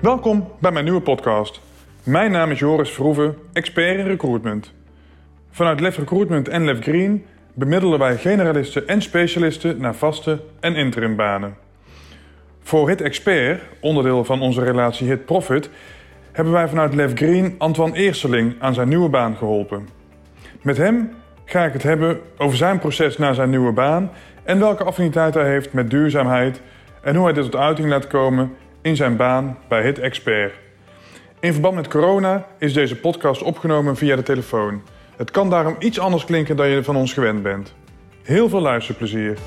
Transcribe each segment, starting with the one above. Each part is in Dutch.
Welkom bij mijn nieuwe podcast. Mijn naam is Joris Verhoeven, expert in recruitment. Vanuit Lef Recruitment en Lef Green bemiddelen wij generalisten en specialisten naar vaste en interimbanen. Voor Hit Expert, onderdeel van onze relatie Hit Profit, hebben wij vanuit Lef Green Antoine Eerseling aan zijn nieuwe baan geholpen. Met hem ga ik het hebben over zijn proces naar zijn nieuwe baan en welke affiniteit hij heeft met duurzaamheid en hoe hij dit tot uiting laat komen in zijn baan bij Hit Expert. In verband met corona is deze podcast opgenomen via de telefoon. Het kan daarom iets anders klinken dan je van ons gewend bent. Heel veel luisterplezier.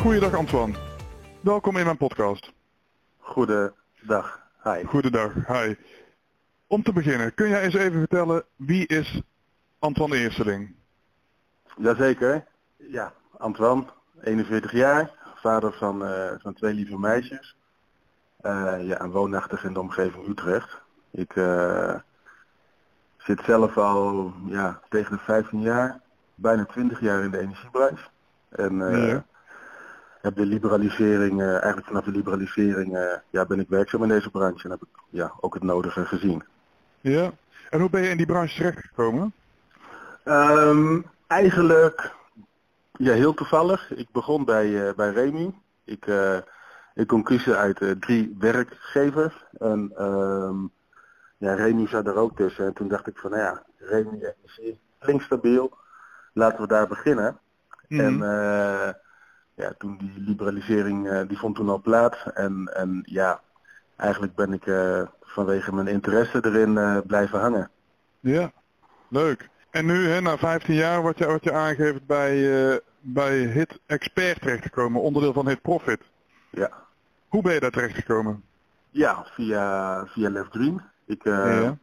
Goeiedag Antoine. Welkom in mijn podcast. Goedendag. Hi. Goedendag, hi. Om te beginnen, kun jij eens even vertellen wie is Antoine Eerseling? Jazeker. Ja, Antoine, 41 jaar, vader van, eh, van twee lieve meisjes. Eh, ja, en woonachtig in de omgeving Utrecht. Ik eh, zit zelf al ja, tegen de 15 jaar, bijna 20 jaar in de energiebranche. En Ja. heb de liberalisering, eigenlijk vanaf de liberalisering ja, ben ik werkzaam in deze branche en heb ik ja, ook het nodige gezien. Ja. En hoe ben je in die branche terechtgekomen? Ehm, eigenlijk ja, heel toevallig. Ik begon bij, eh, bij Remy. Ik, eh, ik kon kiezen uit eh, drie werkgevers. En ehm, ja, Remy zat er ook tussen. En toen dacht ik van nou ja, Remy Energie klinkt stabiel. Laten we daar beginnen. En eh, ja, toen die liberalisering, die vond toen al plaats. En, en ja, eigenlijk ben ik vanwege mijn interesse erin blijven hangen. Ja, leuk. En nu, hè, na 15 jaar, word je, word je aangegeven bij, eh, bij Hit Expert terechtgekomen, onderdeel van Hit Profit. Ja. Hoe ben je daar terechtgekomen? Ja, via, via Left Green. Ik, eh, ja.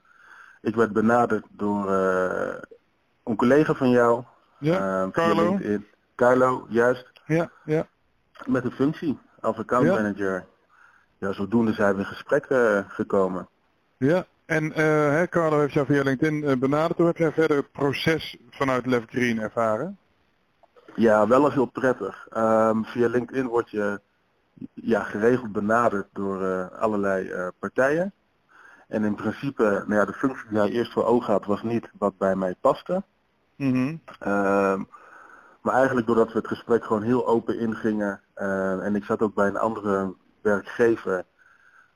ik werd benaderd door eh, een collega van jou. Ja, Carlo? Carlo, juist. Ja, ja. Met een functie als account Ja. manager. Ja, zodoende zijn we in gesprek gekomen. Ja, en hè, Carlo heeft jou via LinkedIn eh, benaderd. Hoe heb jij verder het proces vanuit Left Green ervaren? Ja, wel heel prettig. Ehm, via LinkedIn word je ja, geregeld benaderd door eh, allerlei partijen. En in principe, nou ja, de functie die jij eerst voor ogen had was niet wat bij mij paste. Mhm. Ehm, maar eigenlijk doordat we het gesprek gewoon heel open ingingen en ik zat ook bij een andere werkgever,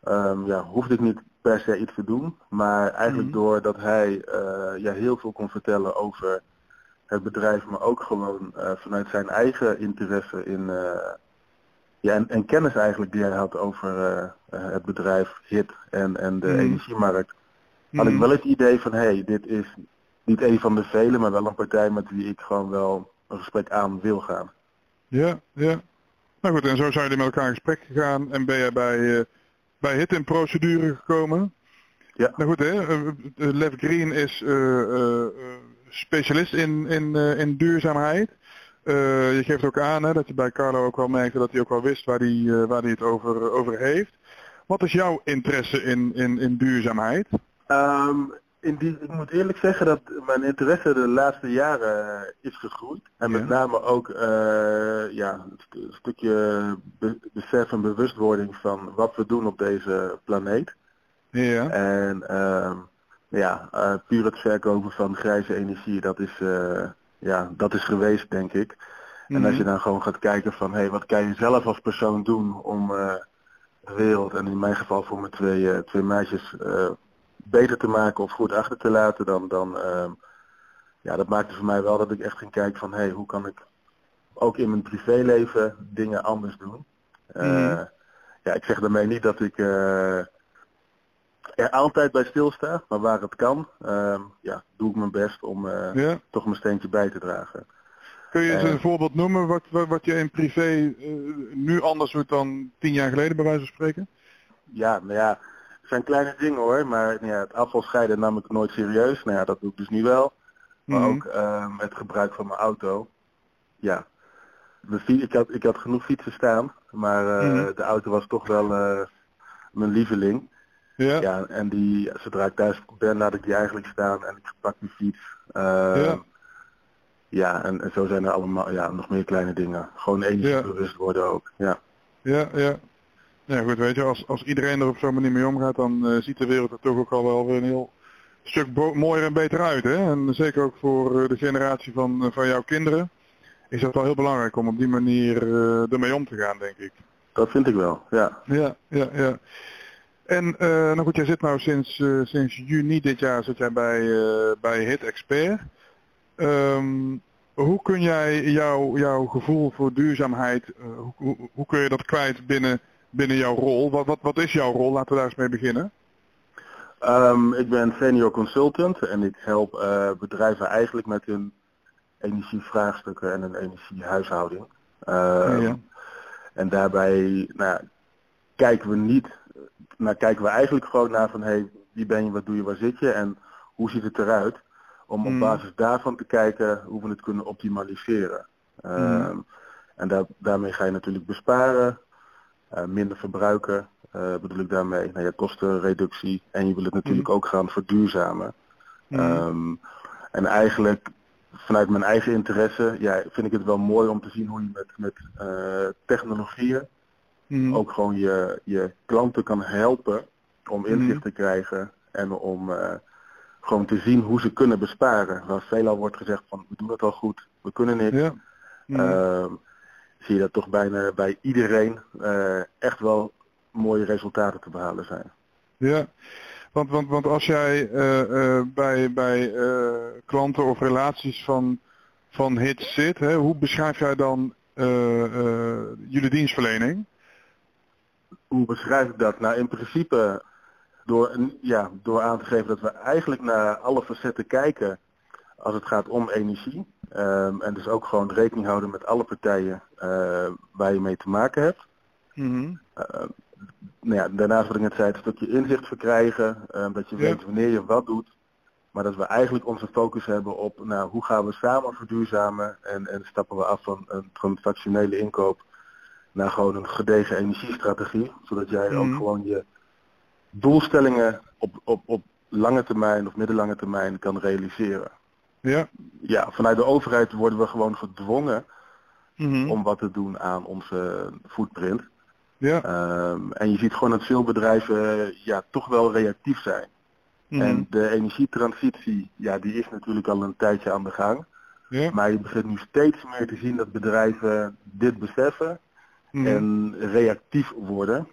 ehm, ja, hoefde ik niet per se iets te doen. Maar eigenlijk Mhm. doordat hij eh, ja, heel veel kon vertellen over het bedrijf, maar ook gewoon eh, vanuit zijn eigen interesse in eh, ja, en, en kennis eigenlijk die hij had over het bedrijf HIT en, en de Mhm. energiemarkt, had ik Mhm. wel het idee van hé, hey, dit is niet een van de vele, maar wel een partij met wie ik gewoon wel een gesprek aan wil gaan. Ja, ja. Nou goed, en zo zijn jullie met elkaar in gesprek gegaan en ben je bij, bij Hit in procedure gekomen. Ja. Nou goed, hè, eh, eh, Lev Green is eh, specialist in, in, in duurzaamheid. Je geeft ook aan hè, dat je bij Carlo ook wel merkte dat hij ook wel wist waar hij, waar hij het over, over heeft. Wat is jouw interesse in, in, in duurzaamheid? Ehm, in die, ik moet eerlijk zeggen dat mijn interesse de laatste jaren eh, is gegroeid. En met Ja. name ook eh, ja, een st- een stukje be- besef en bewustwording van wat we doen op deze planeet. Ja. En ehm, ja, eh, puur het verkopen van grijze energie, dat is, ja, dat is geweest denk ik. En als je dan gewoon gaat kijken van, hé, hey, wat kan je zelf als persoon doen om de wereld, en in mijn geval voor mijn twee, twee meisjes, beter te maken of goed achter te laten, dan, dan ehm, ja, dat maakte voor mij wel dat ik echt ging kijken van, hé, hey, hoe kan ik ook in mijn privéleven dingen anders doen. Eh, Mhm. Ja, ik zeg daarmee niet dat ik eh, er altijd bij stilsta, maar waar het kan, ehm, ja, doe ik mijn best om eh, ja. toch mijn steentje bij te dragen. Kun je eens een voorbeeld noemen wat, wat, wat je in privé nu anders doet dan tien jaar geleden bij wijze van spreken? Ja, nou ja, zijn kleine dingen hoor, maar ja, het afvalscheiden nam ik nooit serieus. Nou ja, dat doe ik dus nu wel. Maar Mhm. ook ehm, het gebruik van mijn auto. Ja, ik, had, ik had genoeg fietsen staan, maar eh, Mhm. de auto was toch wel eh, mijn lieveling. Ja. Ja, en die, zodra ik thuis ben, laat ik die eigenlijk staan en ik pak die fiets. Eh, Ja. ja, en, en, zo zijn er allemaal ja, nog meer kleine dingen. Gewoon energiebewust ja. worden ook. Ja, ja. ja. Ja goed, weet je, als, als iedereen er op zo'n manier mee omgaat, dan uh, ziet de wereld er toch ook al wel weer een heel stuk mooier en beter uit. Hè? En zeker ook voor de generatie van, van jouw kinderen is dat wel heel belangrijk om op die manier uh, ermee om te gaan, denk ik. Dat vind ik wel, ja. Ja, ja, ja. En uh, nou goed, jij zit nou sinds, uh, sinds juni dit jaar zit jij bij, bij Hit Expert. Um, hoe kun jij jouw jouw gevoel voor duurzaamheid, hoe, hoe, hoe, kun je dat kwijt binnen, binnen jouw rol? Wat, wat, wat is jouw rol? Laten we daar eens mee beginnen. Um, ik ben senior consultant en ik help bedrijven eigenlijk met hun energievraagstukken en een energiehuishouding. Uh, ja. En daarbij nou, kijken we niet, nou, kijken we eigenlijk gewoon naar van hey, wie ben je, wat doe je, waar zit je en hoe ziet het eruit? Om op basis daarvan te kijken hoe we het kunnen optimaliseren. Mm. Uh, en daar, daarmee ga je natuurlijk besparen, minder verbruiken, uh, bedoel ik daarmee, nou ja, kostenreductie en je wil het natuurlijk mm. ook gaan verduurzamen. Mm. Um, en eigenlijk vanuit mijn eigen interesse ja, vind ik het wel mooi om te zien hoe je met, met uh, technologieën mm. ook gewoon je, je klanten kan helpen om inzicht mm. te krijgen en om uh, gewoon te zien hoe ze kunnen besparen. Waar veelal wordt gezegd van we doen het al goed, we kunnen niet. Ja. Mm. Uh, zie je dat toch bijna bij iedereen uh, echt wel mooie resultaten te behalen zijn. Ja, want, want, want als jij uh, uh, bij, bij klanten of relaties van, van hits zit, hè, hoe beschrijf jij dan jullie dienstverlening? Hoe beschrijf ik dat? Nou in principe door, ja, door aan te geven dat we eigenlijk naar alle facetten kijken als het gaat om energie. Um, en dus ook gewoon rekening houden met alle partijen waar je mee te maken hebt. Mm -hmm nou ja, daarnaast wat ik net zei, een stukje inzicht verkrijgen, uh, dat je weet wanneer je wat doet. Maar dat we eigenlijk onze focus hebben op nou, hoe gaan we samen verduurzamen en, en stappen we af van een transactionele inkoop naar gewoon een gedegen energiestrategie. Zodat jij ook mhm. gewoon je doelstellingen op, op, op lange termijn of middellange termijn kan realiseren. Ja. ja, vanuit de overheid worden we gewoon gedwongen mm om wat te doen aan onze footprint. Ja. Um, en je ziet gewoon dat veel bedrijven ja, toch wel reactief zijn. Mm. En de energietransitie, ja, die is natuurlijk al een tijdje aan de gang. Ja. Maar je begint nu steeds meer te zien dat bedrijven dit beseffen mm. en reactief worden.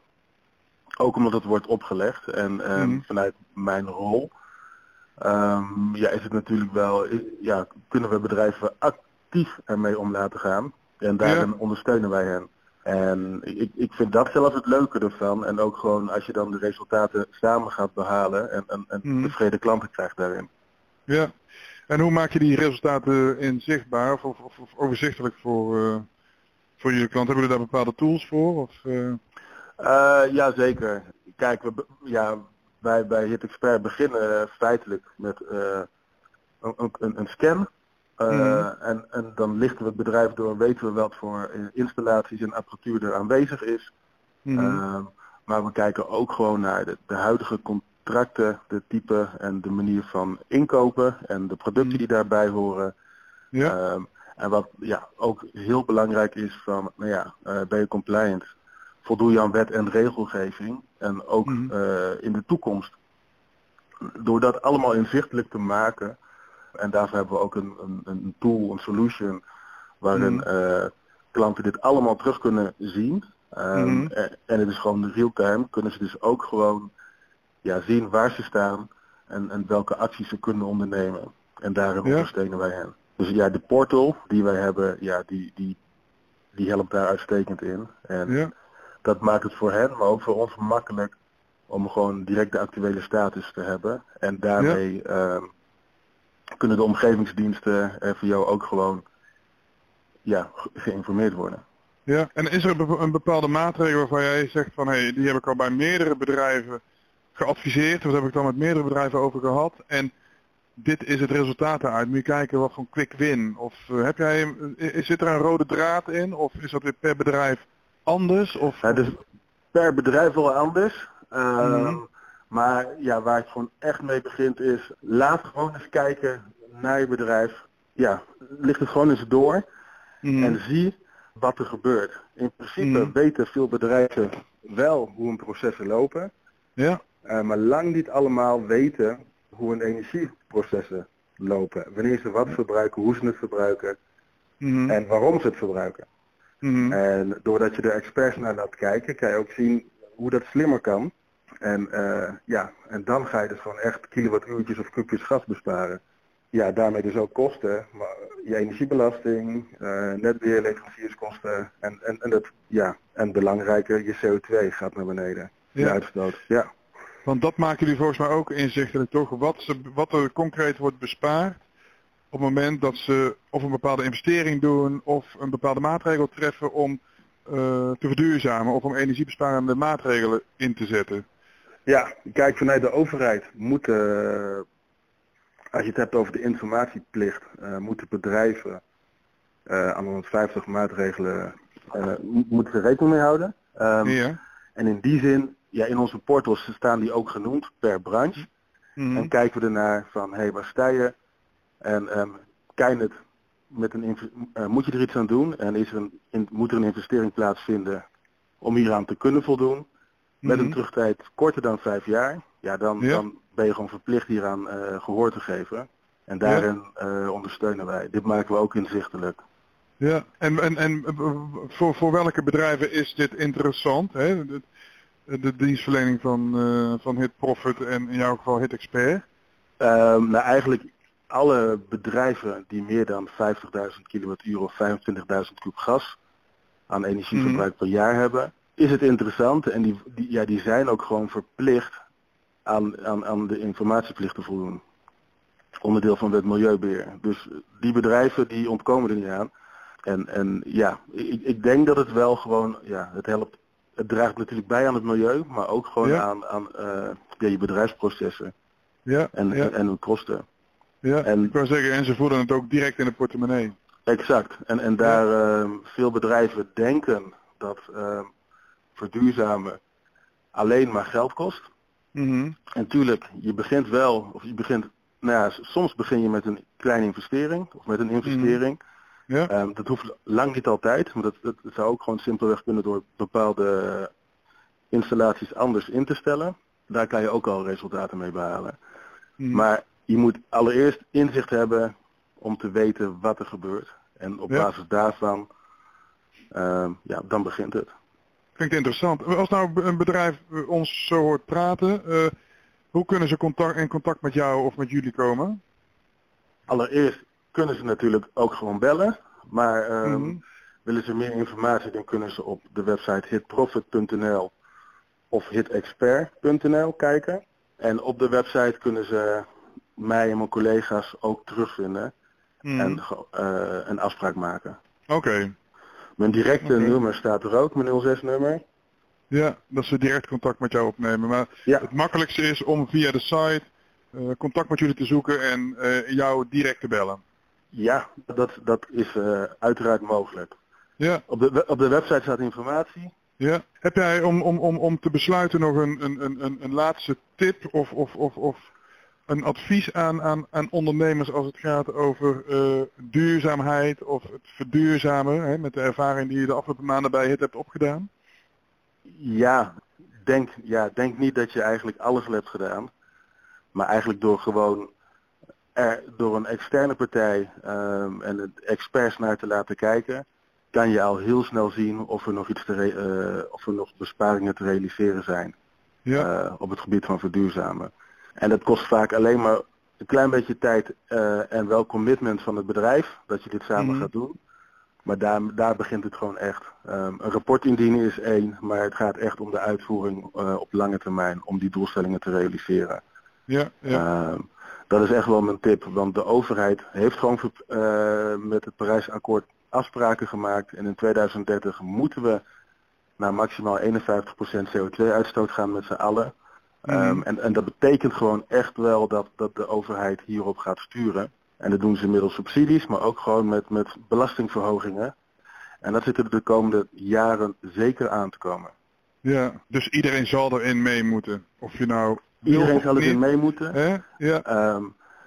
Ook omdat het wordt opgelegd. En mm. vanuit mijn rol um, ja, is het natuurlijk wel, ja, kunnen we bedrijven actief ermee om laten gaan. En daarin ja. ondersteunen wij hen. En ik, ik vind dat zelf het leuke ervan. En ook gewoon als je dan de resultaten samen gaat behalen en, en, en mm. tevreden klanten krijgt daarin. Ja, en hoe maak je die resultaten inzichtbaar of, of, of overzichtelijk voor, uh, voor jullie klanten? Hebben jullie daar bepaalde tools voor? Of, uh... Uh, ja, zeker. Kijk, we, ja, wij bij Hit Expert beginnen feitelijk met een, een, een scan uh, mm. en, en dan lichten we het bedrijf door en weten we wat voor installaties en apparatuur er aanwezig is. Mm. Uh, maar we kijken ook gewoon naar de, de, huidige contracten, de type en de manier van inkopen en de producten mm. die daarbij horen. Ja. Uh, en wat ja, ook heel belangrijk is van, nou ja, uh, ben je compliant? Voldoe je aan wet en regelgeving? En ook in de toekomst. Door dat allemaal inzichtelijk te maken, en daarvoor hebben we ook een, een, een tool, een solution, waarin mm. klanten dit allemaal terug kunnen zien. Um, mm. En het is gewoon real-time, kunnen ze dus ook gewoon ja, zien waar ze staan en, en welke acties ze kunnen ondernemen. En daarin ja. ondersteunen wij hen. Dus ja, de portal die wij hebben, ja, die, die, die helpt daar uitstekend in. En ja. dat maakt het voor hen, maar ook voor ons makkelijk om gewoon direct de actuele status te hebben. En daarmee ja. um, kunnen de omgevingsdiensten voor jou ook gewoon ja, geïnformeerd worden. Ja, en is er een bepaalde maatregel waarvan jij zegt van hé, hey, die heb ik al bij meerdere bedrijven geadviseerd, of daar heb ik dan met meerdere bedrijven over gehad en dit is het resultaat eruit. Moet je kijken wat voor quick win. Of uh, heb jij, is, zit er een rode draad in? Of is dat weer per bedrijf anders? Of, ja, dus per bedrijf wel anders. Uh, mm. Maar ja, waar het gewoon echt mee begint is, laat gewoon eens kijken naar je bedrijf. Ja, licht het gewoon eens door Mhm. en zie wat er gebeurt. In principe Mhm. weten veel bedrijven wel hoe hun processen lopen, Ja. eh, maar lang niet allemaal weten hoe hun energieprocessen lopen. Wanneer ze wat verbruiken, hoe ze het verbruiken Mhm. en waarom ze het verbruiken. En doordat je er experts naar laat kijken, kan je ook zien hoe dat slimmer kan. En, eh, ja, en dan ga je dus gewoon echt kilowattuurtjes of kubjes gas besparen. Ja, daarmee dus ook kosten, maar je energiebelasting, eh netbeheer, leverancierskosten en, en, en, dat, ja, en belangrijker, je CO2 gaat naar beneden. De Ja. uitstoot. Ja. Want dat maken jullie volgens mij ook inzichtelijk toch? Wat, ze, wat er concreet wordt bespaard op het moment dat ze of een bepaalde investering doen of een bepaalde maatregel treffen om eh, te verduurzamen of om energiebesparende maatregelen in te zetten. Ja, kijk, vanuit de overheid moeten, eh, als je het hebt over de informatieplicht, eh, moeten bedrijven eh, aan 150 maatregelen mo- moeten ze rekening mee houden. Ehm, ja. En in die zin, ja, in onze portals staan die ook genoemd per branche. Mhm. En kijken we ernaar van, hé, hey, waar sta je? En ehm kan het met een inv- moet je er iets aan doen? En is er een, in, moet er een investering plaatsvinden om hieraan te kunnen voldoen? Met een Mhm. terugtijd korter dan vijf jaar, ja, dan, Ja. dan ben je gewoon verplicht hieraan eh gehoor te geven. En daarin eh, ondersteunen wij. Dit maken we ook inzichtelijk. Ja, en, en, en eh, voor, voor welke bedrijven is dit interessant? Hè? De, de dienstverlening van, eh, van Hit Profit en in jouw geval Hit Expert. Ehm, nou, eigenlijk alle bedrijven die meer dan 50.000 kilowattuur of 25.000 kub gas aan energieverbruik Mhm. per jaar hebben, is het interessant en die, die, ja, die zijn ook gewoon verplicht aan, aan, aan de informatieplicht te voldoen. Onderdeel van het milieubeheer. Dus die bedrijven die ontkomen er niet aan. En, en ja, ik, ik denk dat het wel gewoon, ja, het helpt. Het draagt natuurlijk bij aan het milieu, maar ook gewoon Ja. aan, aan ja, je bedrijfsprocessen Ja, en, ja, en, hun kosten. ja. en- ik wou zeggen, en ze voelen het ook direct in de portemonnee. Exact. En, en daar ehm, veel bedrijven denken dat ehm, verduurzamen alleen maar geld kost. Mhm. En tuurlijk, je begint wel, of je begint, nou ja, soms begin je met een kleine investering of met een investering. Ja, Ehm, dat hoeft lang niet altijd, maar dat, dat zou ook gewoon simpelweg kunnen door bepaalde installaties anders in te stellen. Daar kan je ook al resultaten mee behalen. Mhm. Maar je moet allereerst inzicht hebben om te weten wat er gebeurt. En op Ja. basis daarvan, ehm, ja, dan begint het. Klinkt interessant. Als nou een bedrijf eh, ons zo hoort praten, eh, hoe kunnen ze contact, in contact met jou of met jullie komen? Allereerst kunnen ze natuurlijk ook gewoon bellen. Maar ehm, Mhm. willen ze meer informatie, dan kunnen ze op de website hitprofit.nl of hitexpert.nl kijken. En op de website kunnen ze mij en mijn collega's ook terugvinden Mhm. en eh, een afspraak maken. Oké, Mijn directe nummer staat er ook, mijn 06 nummer. ja, dat ze direct contact met jou opnemen. Maar Ja, het makkelijkste is om via de site eh, contact met jullie te zoeken en eh, jou direct te bellen. ja dat, dat is eh, uiteraard mogelijk. Ja, Op de, op de website staat informatie. ja. Heb jij om, om, om, om te besluiten nog een, een, een- een laatste tip of, of, of, of een advies aan, aan, aan ondernemers als het gaat over eh, duurzaamheid of het verduurzamen, hè, met de ervaring die je de afgelopen maanden bij HIT hebt opgedaan? Ja denk, ja, denk niet dat je eigenlijk alles al hebt gedaan. Maar eigenlijk door gewoon er, door een externe partij ehm, en het experts naar te laten kijken, kan je al heel snel zien of er nog iets te eh, of er nog besparingen te realiseren zijn Ja, eh, op het gebied van verduurzamen. En dat kost vaak alleen maar een klein beetje tijd eh, en wel commitment van het bedrijf dat je dit samen Mhm. gaat doen. Maar daar, daar begint het gewoon echt. Ehm, een rapport indienen is één, maar het gaat echt om de uitvoering eh, op lange termijn om die doelstellingen te realiseren. ja, ja. Ehm, dat is echt wel mijn tip, want de overheid heeft gewoon eh, met het Parijsakkoord afspraken gemaakt en in 2030 moeten we naar maximaal 51% CO2-uitstoot gaan met z'n allen. Ehm, Mhm. en, en dat betekent gewoon echt wel dat, dat de overheid hierop gaat sturen. En dat doen ze middels subsidies, maar ook gewoon met, met belastingverhogingen. En dat zit er de komende jaren zeker aan te komen. ja. Dus iedereen zal erin mee moeten. Of je nou Iedereen zal erin mee moeten. Hè? Ja, Ehm,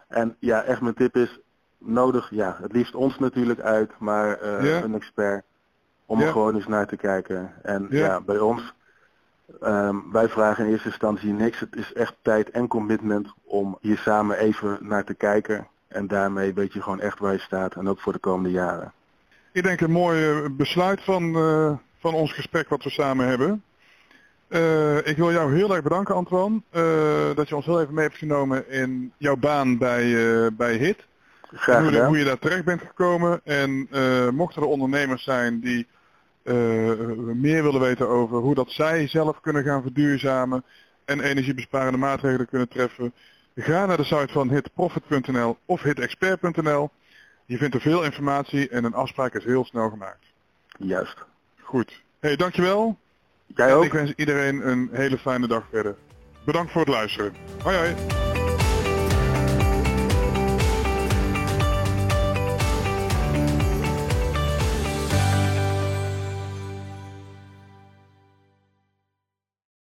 en ja, echt mijn tip is, nodig, ja, het liefst ons natuurlijk uit, maar Ja. een expert om Ja. er gewoon eens naar te kijken. En Ja. ja, bij ons, ehm, wij vragen in eerste instantie niks. Het is echt tijd en commitment om hier samen even naar te kijken. En daarmee weet je gewoon echt waar je staat en ook voor de komende jaren. Ik denk een mooi eh, besluit van, eh, van ons gesprek wat we samen hebben. Eh, ik wil jou heel erg bedanken Antoine, dat je ons heel even mee hebt genomen in jouw baan bij, bij HIT. Graag hoe, gedaan. hoe je daar terecht bent gekomen. En mochten er ondernemers zijn die meer willen weten over hoe dat zij zelf kunnen gaan verduurzamen en energiebesparende maatregelen kunnen treffen, ga naar de site van hitprofit.nl of hitexpert.nl. Je vindt er veel informatie en een afspraak is heel snel gemaakt. Juist. Goed. Hey, dankjewel. Jij En ook? ik wens iedereen een hele fijne dag verder. Bedankt voor het luisteren. Hoi hoi.